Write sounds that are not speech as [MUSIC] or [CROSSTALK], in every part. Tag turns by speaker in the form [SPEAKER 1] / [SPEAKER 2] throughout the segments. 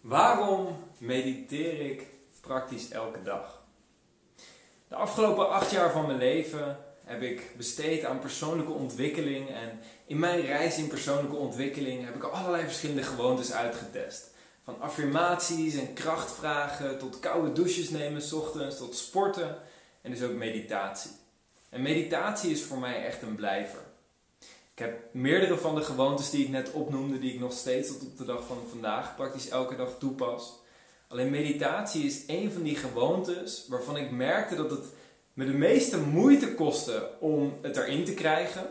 [SPEAKER 1] Waarom mediteer ik praktisch elke dag? De afgelopen acht jaar van mijn leven heb ik besteed aan persoonlijke ontwikkeling. En in mijn reis in persoonlijke ontwikkeling heb ik allerlei verschillende gewoontes uitgetest. Van affirmaties en krachtvragen tot koude douches nemen s ochtends tot sporten en dus ook meditatie. En meditatie is voor mij echt een blijver. Ik heb meerdere van de gewoontes die ik net opnoemde, die ik nog steeds tot op de dag van vandaag praktisch elke dag toepas. Alleen meditatie is een van die gewoontes waarvan ik merkte dat het me de meeste moeite kostte om het erin te krijgen.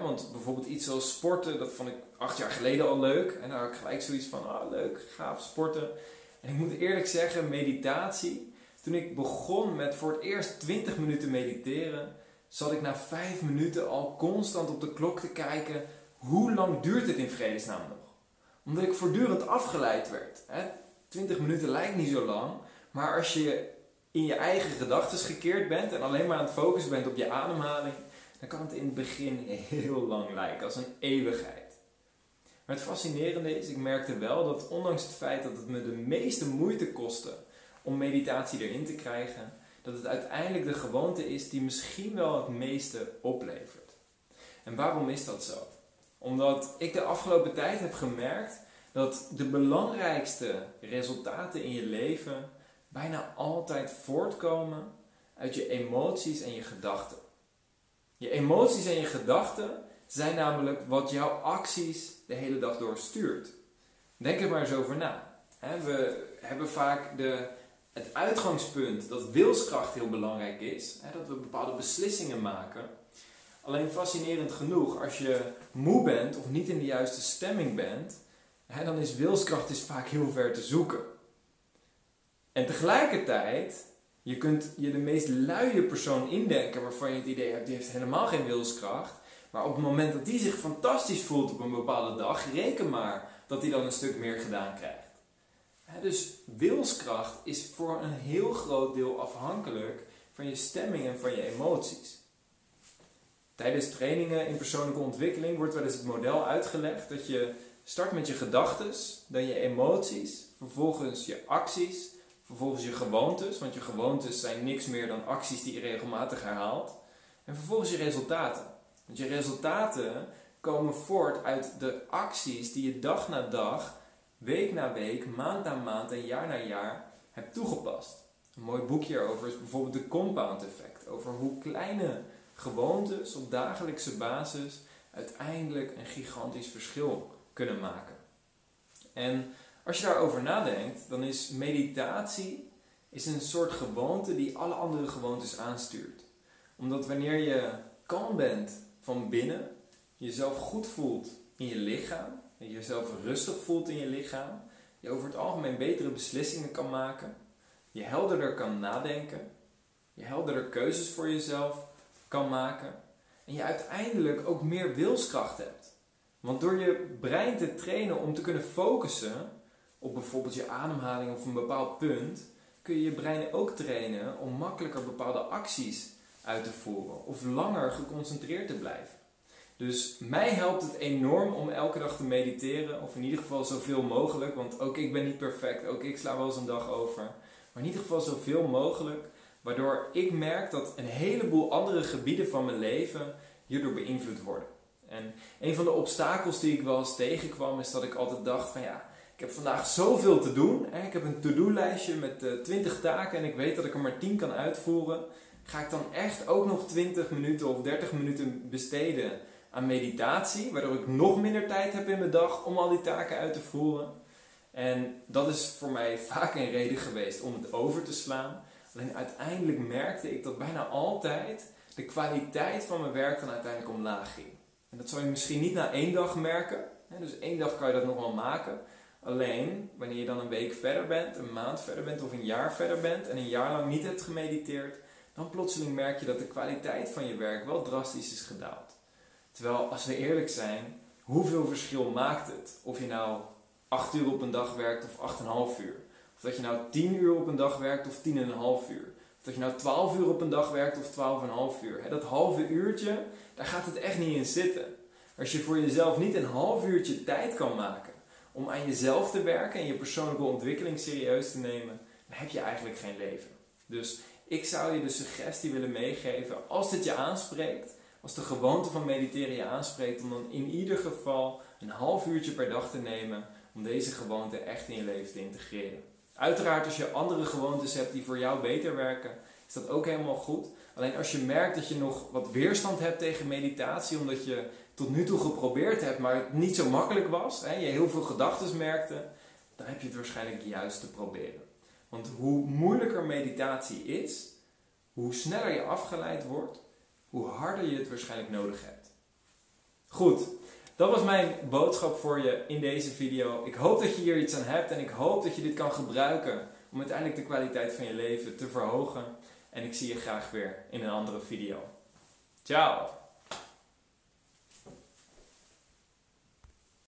[SPEAKER 1] want bijvoorbeeld iets zoals sporten, dat vond ik acht jaar geleden al leuk. En daar had ik gelijk zoiets van, ah leuk, gaaf sporten. En ik moet eerlijk zeggen, meditatie, toen ik begon met voor het eerst 20 minuten mediteren, zat ik na vijf minuten al constant op de klok te kijken. Hoe lang duurt het in vredesnaam nog? Omdat ik voortdurend afgeleid werd. Hè? 20 minuten lijkt niet zo lang, maar als je in je eigen gedachten gekeerd bent en alleen maar aan het focussen bent op je ademhaling, dan kan het in het begin heel lang lijken, als een eeuwigheid. Maar het fascinerende is, ik merkte wel dat ondanks het feit dat het me de meeste moeite kostte om meditatie erin te krijgen, dat het uiteindelijk de gewoonte is die misschien wel het meeste oplevert. En waarom is dat zo? Omdat ik de afgelopen tijd heb gemerkt dat de belangrijkste resultaten in je leven bijna altijd voortkomen uit je emoties en je gedachten. Je emoties en je gedachten zijn namelijk wat jouw acties de hele dag door stuurt. Denk er maar eens over na. We hebben vaak de het uitgangspunt dat wilskracht heel belangrijk is. Hè, dat we bepaalde beslissingen maken. Alleen fascinerend genoeg, als je moe bent of niet in de juiste stemming bent, hè, dan is wilskracht is vaak heel ver te zoeken. En tegelijkertijd, je kunt je de meest luie persoon indenken waarvan je het idee hebt, die heeft helemaal geen wilskracht. Maar op het moment dat die zich fantastisch voelt op een bepaalde dag, reken maar dat hij dan een stuk meer gedaan krijgt dus wilskracht is voor een heel groot deel afhankelijk van je stemming en van je emoties. Tijdens trainingen in persoonlijke ontwikkeling wordt wel eens het model uitgelegd dat je start met je gedachten, dan je emoties, vervolgens je acties, vervolgens je gewoontes, want je gewoontes zijn niks meer dan acties die je regelmatig herhaalt, en vervolgens je resultaten. Want je resultaten komen voort uit de acties die je dag na dag week na week, maand na maand en jaar na jaar hebt toegepast. Een mooi boekje hierover is bijvoorbeeld de compound effect. Over hoe kleine gewoontes op dagelijkse basis uiteindelijk een gigantisch verschil kunnen maken. En als je daarover nadenkt, dan is meditatie is een soort gewoonte die alle andere gewoontes aanstuurt. Omdat wanneer je kalm bent van binnen, jezelf goed voelt in je lichaam, je jezelf rustig voelt in je lichaam, je over het algemeen betere beslissingen kan maken, je helderder kan nadenken, je helderder keuzes voor jezelf kan maken en je uiteindelijk ook meer wilskracht hebt. Want door je brein te trainen om te kunnen focussen op bijvoorbeeld je ademhaling of een bepaald punt, kun je je brein ook trainen om makkelijker bepaalde acties uit te voeren of langer geconcentreerd te blijven. Dus mij helpt het enorm om elke dag te mediteren, of in ieder geval zoveel mogelijk, want ook ik ben niet perfect, ook ik sla wel eens een dag over. Maar in ieder geval zoveel mogelijk, waardoor ik merk dat een heleboel andere gebieden van mijn leven hierdoor beïnvloed worden. En een van de obstakels die ik wel eens tegenkwam, is dat ik altijd dacht van ja, ik heb vandaag zoveel te doen. Ik heb een to-do-lijstje met 20 eh, taken en ik weet dat ik er maar 10 kan uitvoeren. Ga ik dan echt ook nog 20 minuten of 30 minuten besteden aan meditatie, waardoor ik nog minder tijd heb in mijn dag om al die taken uit te voeren. En dat is voor mij [LAUGHS] vaak een reden geweest om het over te slaan. Alleen uiteindelijk merkte ik dat bijna altijd de kwaliteit van mijn werk dan uiteindelijk omlaag ging. En dat zou je misschien niet na één dag merken. Dus één dag kan je dat nog wel maken. Alleen wanneer je dan een week verder bent, een maand verder bent of een jaar verder bent en een jaar lang niet hebt gemediteerd, dan plotseling merk je dat de kwaliteit van je werk wel drastisch is gedaald. Terwijl, als we eerlijk zijn, hoeveel verschil maakt het? Of je nou 8 uur op een dag werkt of 8,5 uur. Of dat je nou 10 uur op een dag werkt of 10,5 uur. Of dat je nou 12 uur op een dag werkt of 12,5 uur. Dat halve uurtje, daar gaat het echt niet in zitten. Als je voor jezelf niet een half uurtje tijd kan maken om aan jezelf te werken en je persoonlijke ontwikkeling serieus te nemen, dan heb je eigenlijk geen leven. Dus ik zou je de suggestie willen meegeven, als dit je aanspreekt, als de gewoonte van mediteren je aanspreekt, om dan in ieder geval een half uurtje per dag te nemen om deze gewoonte echt in je leven te integreren. Uiteraard, als je andere gewoontes hebt die voor jou beter werken, is dat ook helemaal goed. Alleen als je merkt dat je nog wat weerstand hebt tegen meditatie, omdat je tot nu toe geprobeerd hebt, maar het niet zo makkelijk was, hè, je heel veel gedachten merkte, dan heb je het waarschijnlijk juist te proberen. Want hoe moeilijker meditatie is, hoe sneller je afgeleid wordt, hoe harder je het waarschijnlijk nodig hebt. Goed, dat was mijn boodschap voor je in deze video. Ik hoop dat je hier iets aan hebt en ik hoop dat je dit kan gebruiken om uiteindelijk de kwaliteit van je leven te verhogen. En ik zie je graag weer in een andere video. Ciao!